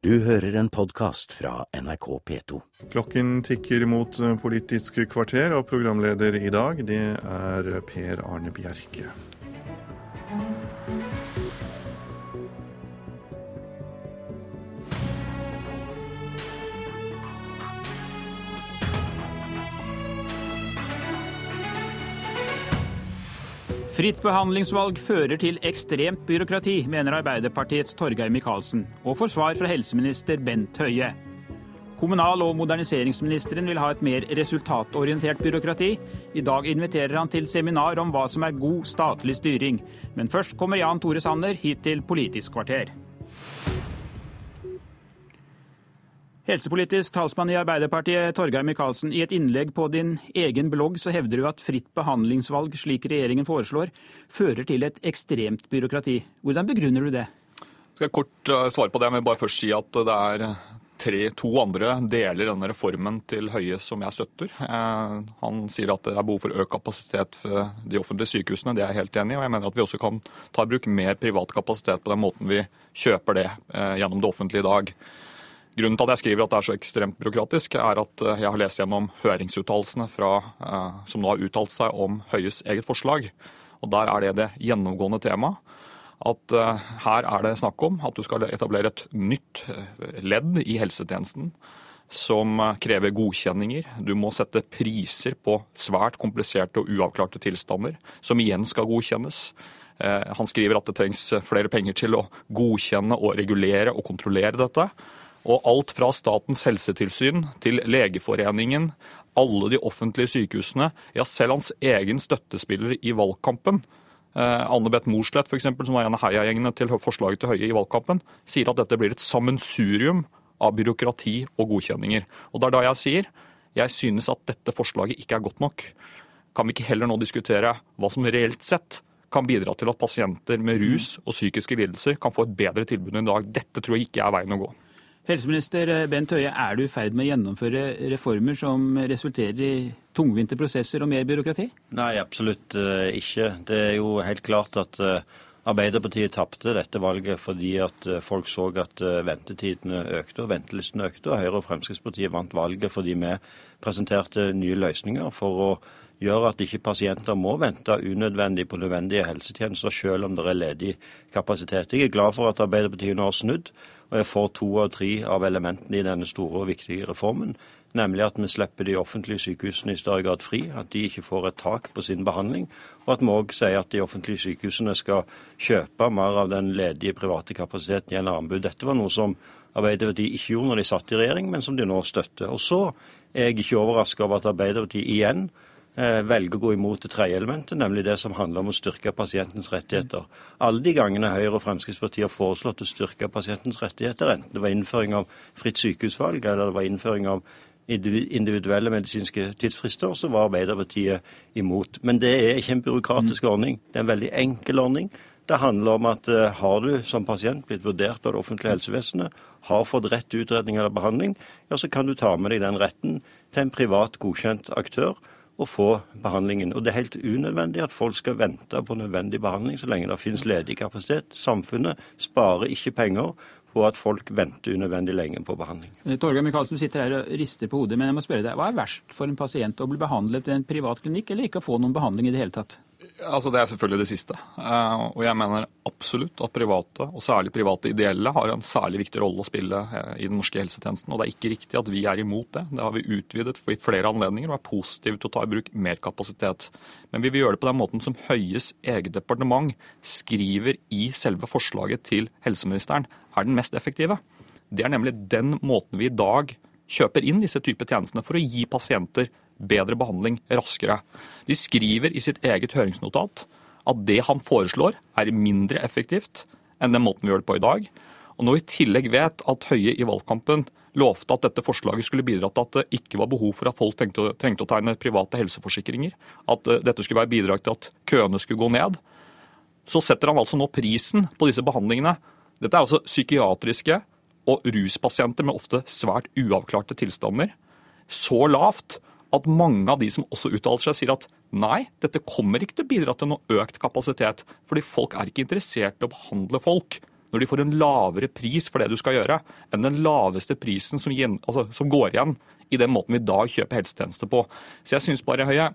Du hører en podkast fra NRK P2. Klokken tikker mot Politisk kvarter, og programleder i dag, det er Per Arne Bjerke. Fritt behandlingsvalg fører til ekstremt byråkrati, mener Arbeiderpartiets Torgeir Micaelsen, og får svar fra helseminister Bent Høie. Kommunal- og moderniseringsministeren vil ha et mer resultatorientert byråkrati. I dag inviterer han til seminar om hva som er god statlig styring. Men først kommer Jan Tore Sanner hit til Politisk kvarter. Helsepolitisk talsmann i Arbeiderpartiet, Torgeir Micaelsen. I et innlegg på din egen blogg så hevder du at fritt behandlingsvalg, slik regjeringen foreslår, fører til et ekstremt byråkrati. Hvordan begrunner du det? Skal jeg kort uh, svare på det, men bare først si at det er tre, to andre deler denne reformen til Høie som jeg støtter. Han sier at det er behov for økt kapasitet for de offentlige sykehusene. Det er jeg helt enig i. Og jeg mener at vi også kan ta i bruk mer privat kapasitet på den måten vi kjøper det gjennom det offentlige i dag. Grunnen til at jeg skriver at det er så ekstremt byråkratisk, er at jeg har lest gjennom høringsuttalelsene som nå har uttalt seg om Høies eget forslag. Og Der er det det gjennomgående temaet. At her er det snakk om at du skal etablere et nytt ledd i helsetjenesten som krever godkjenninger. Du må sette priser på svært kompliserte og uavklarte tilstander, som igjen skal godkjennes. Han skriver at det trengs flere penger til å godkjenne og regulere og kontrollere dette. Og alt fra Statens helsetilsyn til Legeforeningen, alle de offentlige sykehusene, ja selv hans egen støttespiller i valgkampen, Anne Beth Morsleth f.eks., som var en av heiagjengene til forslaget til Høie i valgkampen, sier at dette blir et sammensurium av byråkrati og godkjenninger. Og det er da jeg sier jeg synes at dette forslaget ikke er godt nok. Kan vi ikke heller nå diskutere hva som reelt sett kan bidra til at pasienter med rus og psykiske lidelser kan få et bedre tilbud enn i dag? Dette tror jeg ikke er veien å gå. Helseminister Bent Høie, er du i ferd med å gjennomføre reformer som resulterer i tungvinte prosesser og mer byråkrati? Nei, absolutt ikke. Det er jo helt klart at Arbeiderpartiet tapte dette valget fordi at folk så at ventetidene økte og ventelistene økte. Og Høyre og Fremskrittspartiet vant valget fordi vi presenterte nye løsninger for å gjøre at ikke pasienter må vente unødvendig på nødvendige helsetjenester selv om det er ledig kapasitet. Jeg er glad for at Arbeiderpartiet nå har snudd og jeg får to av tre av elementene i denne store og viktige reformen. Nemlig at vi slipper de offentlige sykehusene i større grad fri, at de ikke får et tak på sin behandling. Og at vi òg sier at de offentlige sykehusene skal kjøpe mer av den ledige private kapasiteten gjennom anbud. Dette var noe som Arbeiderpartiet ikke gjorde når de satt i regjering, men som de nå støtter. Og så er jeg ikke overraska over at Arbeiderpartiet igjen velger å gå imot det tredje elementet, nemlig det som handler om å styrke pasientens rettigheter. Alle de gangene Høyre og Fremskrittspartiet har foreslått å styrke pasientens rettigheter, enten det var innføring av fritt sykehusvalg eller det var innføring av individuelle medisinske tidsfrister, så var Arbeiderpartiet imot. Men det er ikke en byråkratisk ordning. Det er en veldig enkel ordning. Det handler om at har du som pasient blitt vurdert av det offentlige helsevesenet, har fått rett utredning eller behandling, ja, så kan du ta med deg den retten til en privat godkjent aktør å få behandlingen. Og Det er helt unødvendig at folk skal vente på nødvendig behandling så lenge det finnes ledig kapasitet. Samfunnet sparer ikke penger på at folk venter unødvendig lenge på behandling. Torgeir Micaelsen, sitter her og rister på hodet, men jeg må spørre deg, hva er verst for en pasient å bli behandlet ved en privat klinikk, eller ikke å få noen behandling i det hele tatt? Altså Det er selvfølgelig det siste. Og jeg mener absolutt at private, og særlig private ideelle, har en særlig viktig rolle å spille i den norske helsetjenesten. Og det er ikke riktig at vi er imot det. Det har vi utvidet i flere anledninger og er positive til å ta i bruk mer kapasitet. Men vi vil gjøre det på den måten som Høies eget departement skriver i selve forslaget til helseministeren er den mest effektive. Det er nemlig den måten vi i dag kjøper inn disse typer tjenestene for å gi pasienter bedre behandling raskere. De skriver i sitt eget høringsnotat at det han foreslår er mindre effektivt enn den måten vi gjør det på i dag. Og når vi i tillegg vet at Høie i valgkampen lovte at dette forslaget skulle bidra til at det ikke var behov for at folk trengte, trengte å tegne private helseforsikringer, at dette skulle være bidrag til at køene skulle gå ned, så setter han altså nå prisen på disse behandlingene. Dette er altså psykiatriske og ruspasienter med ofte svært uavklarte tilstander. Så lavt at mange av de som også uttaler seg, sier at nei, dette kommer ikke til å bidra til noe økt kapasitet. Fordi folk er ikke interessert i å behandle folk når de får en lavere pris for det du skal gjøre, enn den laveste prisen som, gjen, altså, som går igjen i den måten vi i dag kjøper helsetjenester på. Så jeg synes bare, Høie,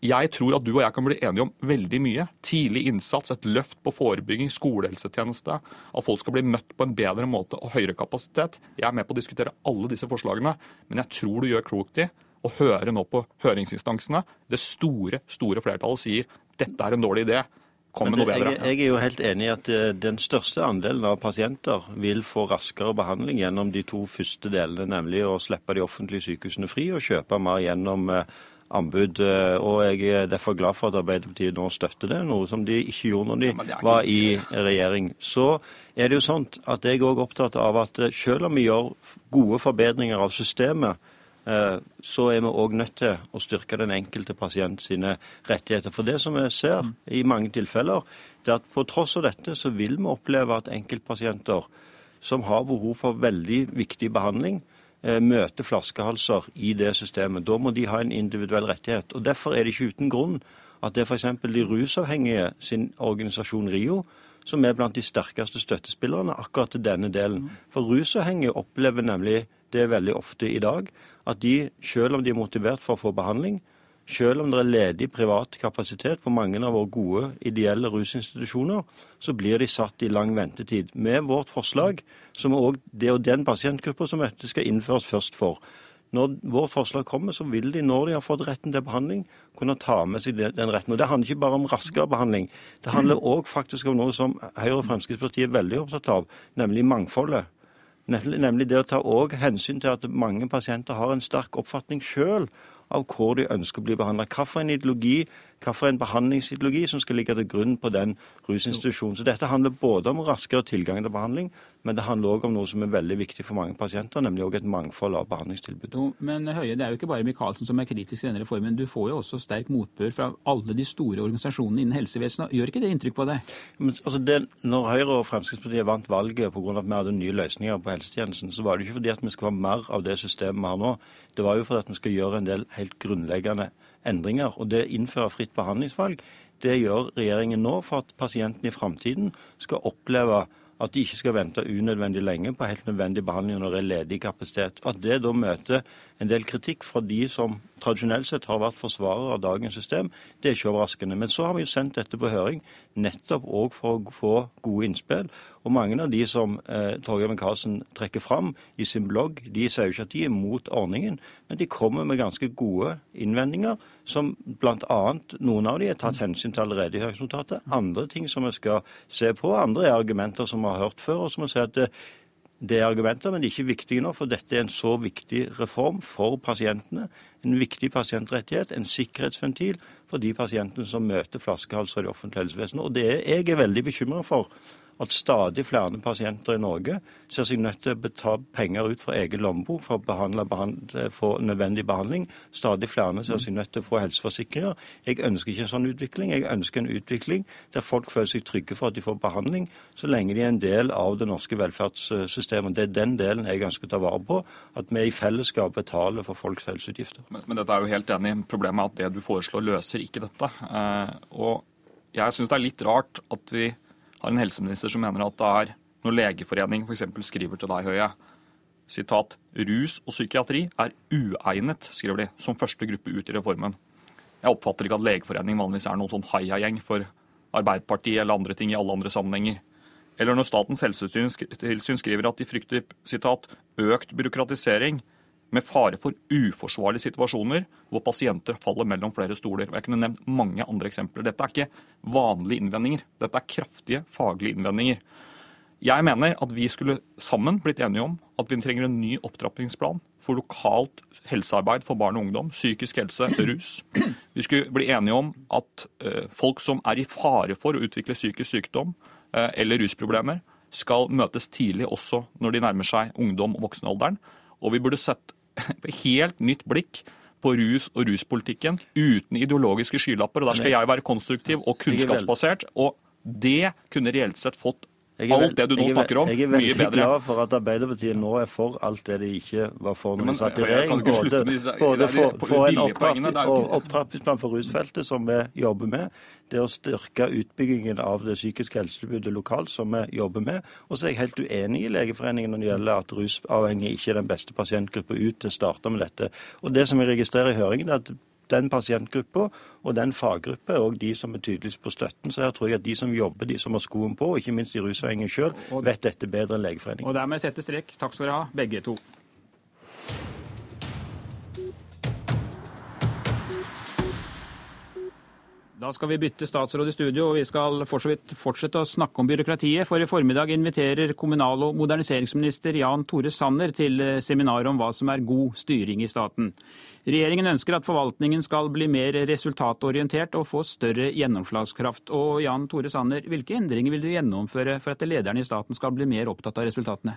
jeg tror at du og jeg kan bli enige om veldig mye. Tidlig innsats, et løft på forebygging, skolehelsetjeneste. At folk skal bli møtt på en bedre måte og høyere kapasitet. Jeg er med på å diskutere alle disse forslagene, men jeg tror du gjør klokt i å høre nå på høringsinstansene. Det store, store flertallet sier dette er en dårlig idé. Kom med noe bedre. Jeg, jeg, er jo helt enig i at eh, den største andelen av pasienter vil få raskere behandling gjennom de to første delene, nemlig å slippe de offentlige sykehusene fri og kjøpe mer gjennom eh, anbud. Eh, og jeg er derfor glad for at Arbeiderpartiet nå støtter det, noe som de ikke gjorde når de ja, var i regjering. Så er det jo sånn at jeg er òg opptatt av at selv om vi gjør gode forbedringer av systemet, så er vi òg nødt til å styrke den enkelte pasient sine rettigheter. For det som vi ser i mange tilfeller, det er at på tross av dette så vil vi oppleve at enkeltpasienter som har behov for veldig viktig behandling, eh, møter flaskehalser i det systemet. Da må de ha en individuell rettighet. Og Derfor er det ikke uten grunn at det er f.eks. de rusavhengige sin organisasjon RIO som er blant de sterkeste støttespillerne akkurat til denne delen. For rusavhengige opplever nemlig det er veldig ofte i dag at de, selv om de er motivert for å få behandling, selv om det er ledig privat kapasitet på mange av våre gode ideelle rusinstitusjoner, så blir de satt i lang ventetid. Med vårt forslag, som er også det og den pasientgruppa som dette skal innføres først for. Når vårt forslag kommer, så vil de, når de har fått retten til behandling, kunne ta med seg den retten. Og Det handler ikke bare om raskere behandling. Det handler òg faktisk om noe som Høyre og Fremskrittspartiet er veldig opptatt av, nemlig mangfoldet. Nemlig det å ta hensyn til at mange pasienter har en sterk oppfatning sjøl av hvor de ønsker å bli behandla. Hvilken ideologi hvilken behandlingsideologi som skal ligge til grunn på den rusinstitusjonen. Så Dette handler både om raskere tilgang til behandling, men det handler òg om noe som er veldig viktig for mange pasienter, nemlig også et mangfold av behandlingstilbud. Jo, men Høie, det er jo ikke bare Micaelsen som er kritisk til denne reformen. Du får jo også sterk motbør fra alle de store organisasjonene innen helsevesenet. Gjør ikke det inntrykk på deg? Men, altså det, når Høyre og Fremskrittspartiet vant valget pga. at vi hadde nye løsninger på helsetjenesten, så var det ikke fordi at vi skulle ha mer av det systemet vi har nå. Det var jo fordi at vi skal gjøre en del helt grunnleggende endringer. Og det å innføre fritt behandlingsvalg, det gjør regjeringen nå for at pasientene i framtiden skal oppleve at de ikke skal vente unødvendig lenge på helt nødvendig behandling når det er ledig kapasitet. At det da møter en del kritikk fra de som tradisjonelt sett har vært forsvarere av dagens system, det er ikke overraskende. Men så har vi jo sendt dette på høring nettopp òg for å få gode innspill. Og mange av de som eh, Torgeir Micaelsen trekker fram i sin blogg, de sier jo ikke at de er mot ordningen, men de kommer med ganske gode innvendinger, som bl.a. noen av de er tatt hensyn til allerede i høringsnotatet. Andre ting som vi skal se på, andre er argumenter som vi har hørt før, og som vi ser at det, det er argumenter, men de er ikke viktige nå, for dette er en så viktig reform for pasientene. En viktig pasientrettighet, en sikkerhetsventil for de pasientene som møter flaskehalser i det offentlige helsevesenet. Og det jeg er veldig bekymra for at stadig flere pasienter i Norge ser seg nødt til å betale penger ut fra egen lommebok for å behandle, behandle, få nødvendig behandling. Stadig flere ser seg nødt til å få helseforsikringer. Jeg ønsker ikke en sånn utvikling. Jeg ønsker en utvikling der folk føler seg trygge for at de får behandling, så lenge de er en del av det norske velferdssystemet. Det er den delen jeg ønsker å ta vare på. At vi i fellesskap betaler for folks helseutgifter. Men, men dette er jo helt enig. Problemet er at det du foreslår, løser ikke dette. Eh, og jeg syns det er litt rart at vi har en helseminister som mener at det er når Legeforeningen f.eks. skriver til deg, Høie, sitat, rus og psykiatri er uegnet, skriver de, som første gruppe ut i reformen. Jeg oppfatter ikke at Legeforeningen vanligvis er noen sånn heiagjeng for Arbeiderpartiet eller andre ting i alle andre sammenhenger. Eller når Statens helsetilsyn skriver at de frykter sitat, økt byråkratisering med fare for uforsvarlige situasjoner hvor pasienter faller mellom flere stoler. Og Jeg kunne nevnt mange andre eksempler. Dette er ikke vanlige innvendinger. Dette er kraftige faglige innvendinger. Jeg mener at vi skulle sammen blitt enige om at vi trenger en ny opptrappingsplan for lokalt helsearbeid for barn og ungdom, psykisk helse, rus. Vi skulle bli enige om at uh, folk som er i fare for å utvikle psykisk sykdom uh, eller rusproblemer, skal møtes tidlig også når de nærmer seg ungdom og voksenalderen. Og vi burde sett helt nytt blikk på rus og ruspolitikken uten ideologiske skylapper. og Der skal jeg være konstruktiv og kunnskapsbasert. Og det kunne reelt sett fått alt det du nå snakker om, mye bedre. Jeg er veldig glad for at Arbeiderpartiet nå er for alt det de ikke var for når de satt i jeg regjering. Både, både for en opptrappingsplan for rusfeltet, som vi jobber med. Det å styrke utbyggingen av det psykiske helsetilbudet lokalt, som vi jobber med. Og så er jeg helt uenig i Legeforeningen når det gjelder at rusavhengige ikke er den beste pasientgruppa ut til å starte med dette. Og det som jeg registrerer i høringen, er at den pasientgruppa og den faggruppa er òg de som er tydeligst på støtten. Så her tror jeg at de som jobber, de som har skoen på, og ikke minst de rusavhengige sjøl, vet dette bedre enn Legeforeningen. Og dermed sette strek. Takk skal dere ha, begge to. Da skal vi bytte statsråd i studio, og vi skal for så vidt fortsette å snakke om byråkratiet. For i formiddag inviterer kommunal- og moderniseringsminister Jan Tore Sanner til eh, seminar om hva som er god styring i staten. Regjeringen ønsker at forvaltningen skal bli mer resultatorientert og få større gjennomslagskraft. Og Jan Tore Sanner, hvilke endringer vil du gjennomføre for at lederne i staten skal bli mer opptatt av resultatene?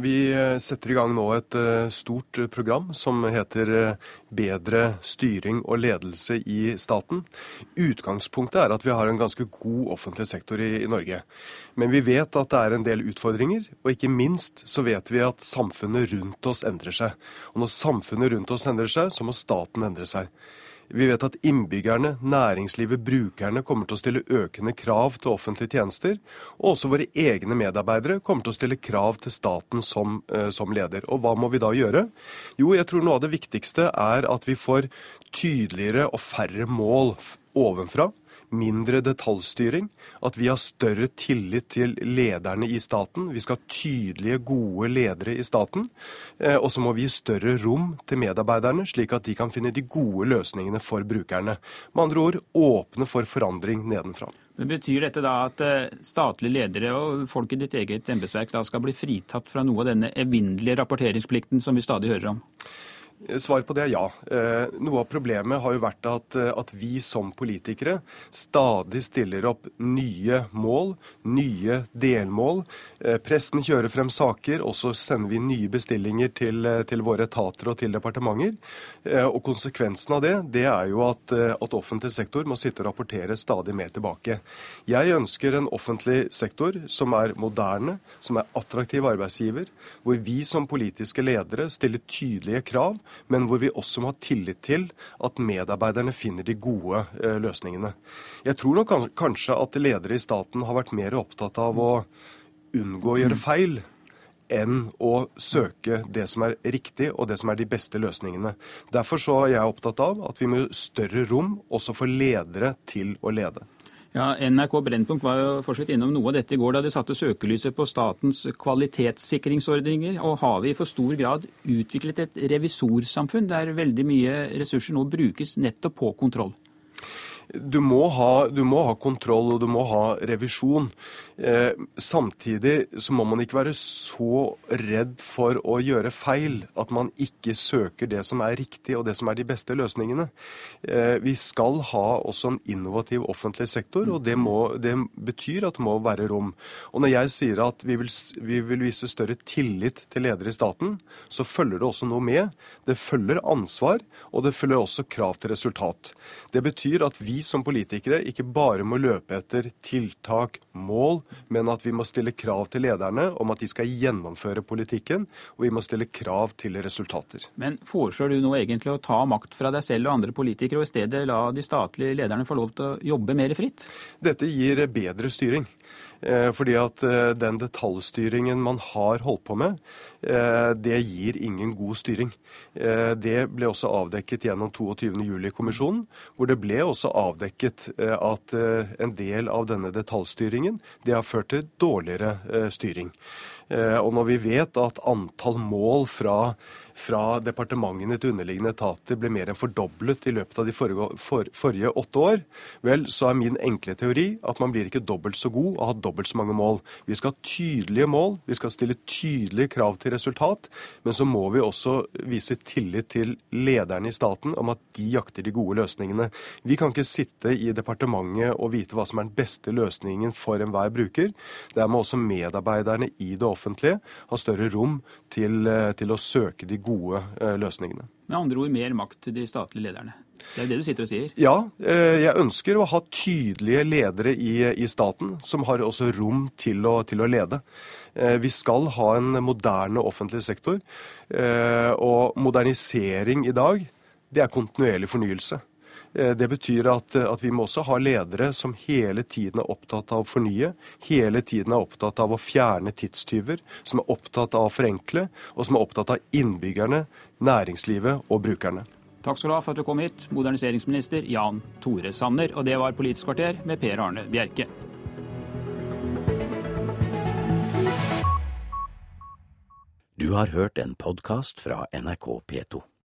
Vi eh, setter i gang nå et eh, stort program som heter Bedre styring og ledelse i staten. Utgangspunktet er at vi har en ganske god offentlig sektor i, i Norge. Men vi vet at det er en del utfordringer, og ikke minst så vet vi at samfunnet rundt oss endrer seg. Og når samfunnet rundt oss endrer seg, så må staten endre seg. Vi vet at innbyggerne, næringslivet, brukerne kommer til å stille økende krav til offentlige tjenester. Og også våre egne medarbeidere kommer til å stille krav til staten som, eh, som leder. Og hva må vi da gjøre? Jo, jeg tror noe av det viktigste er at vi får tydeligere og færre mål ovenfra mindre detaljstyring, at vi har større tillit til lederne i staten. Vi skal ha tydelige, gode ledere i staten. Eh, Og så må vi gi større rom til medarbeiderne, slik at de kan finne de gode løsningene for brukerne. Med andre ord åpne for forandring nedenfra. Men Betyr dette da at eh, statlige ledere og folk i ditt eget embetsverk skal bli fritatt fra noe av denne evinnelige rapporteringsplikten som vi stadig hører om? Svar på det er ja. Eh, Noe av problemet har jo vært at, eh, at vi som politikere stadig stiller opp nye mål, nye delmål. Eh, Pressen kjører frem saker, og så sender vi nye bestillinger til, til våre etater og til departementer. Og konsekvensen av det, det er jo at, at offentlig sektor må sitte og rapportere stadig mer tilbake. Jeg ønsker en offentlig sektor som er moderne, som er attraktiv arbeidsgiver, hvor vi som politiske ledere stiller tydelige krav, men hvor vi også må ha tillit til at medarbeiderne finner de gode eh, løsningene. Jeg tror nok kanskje at ledere i staten har vært mer opptatt av å unngå å gjøre feil enn å søke det som er riktig og det som er de beste løsningene. Derfor så er jeg opptatt av at vi må gi større rom også for ledere til å lede. Ja, NRK Brennpunkt var jo for innom noe av dette i går da de satte søkelyset på statens kvalitetssikringsordninger. Og har vi i for stor grad utviklet et revisorsamfunn der veldig mye ressurser nå brukes nettopp på kontroll? Du må, ha, du må ha kontroll og du må ha revisjon. Eh, samtidig så må man ikke være så redd for å gjøre feil at man ikke søker det som er riktig og det som er de beste løsningene. Eh, vi skal ha også en innovativ offentlig sektor, og det, må, det betyr at det må være rom. Og når jeg sier at vi vil, vi vil vise større tillit til ledere i staten, så følger det også noe med. Det følger ansvar, og det følger også krav til resultat. Det betyr at vi som politikere ikke bare må løpe etter tiltak, mål, men at vi må stille krav til lederne om at de skal gjennomføre politikken, og vi må stille krav til resultater. Men foreslår du nå egentlig å ta makt fra deg selv og andre politikere, og i stedet la de statlige lederne få lov til å jobbe mer fritt? Dette gir bedre styring. Eh, Fordi at eh, den detaljstyringen man har holdt på med, eh, det gir ingen god styring. Det ble også avdekket gjennom 22. juli-kommisjonen, hvor det ble også avdekket at en del av denne detaljstyringen det har ført til dårligere styring. Og når vi vet at antall mål fra, fra departementene til underliggende etater ble mer enn fordoblet i løpet av de forrige, for, forrige åtte år, vel, så er min enkle teori at man blir ikke dobbelt så god og har dobbelt så mange mål. Vi skal ha tydelige mål, vi skal stille tydelige krav til resultat, men så må vi også vise tillit til lederne i staten om at de jakter de gode løsningene. Vi kan ikke sitte i departementet og vite hva som er den beste løsningen for enhver bruker. Der må også medarbeiderne i det offentlige ha større rom til, eh, til å søke de gode eh, løsningene. Med andre ord mer makt til de statlige lederne. Det er det du sitter og sier. Ja, eh, jeg ønsker å ha tydelige ledere i, i staten, som har også rom til å, til å, lede. Eh, vi skal ha en moderne offentlig sektor, og modernisering i dag, det er kontinuerlig fornyelse. Det betyr at, at, vi må også ha ledere som hele tiden er opptatt av å fornye, hele tiden er opptatt av å fjerne tidstyver, som er opptatt av å forenkle, og som er opptatt av innbyggerne, næringslivet og brukerne. Takk skal du ha for at du kom hit, moderniseringsminister Jan Tore Sanner. Og det var Politisk kvarter med Per Arne Bjerke. Du har hørt en podkast fra NRK P2.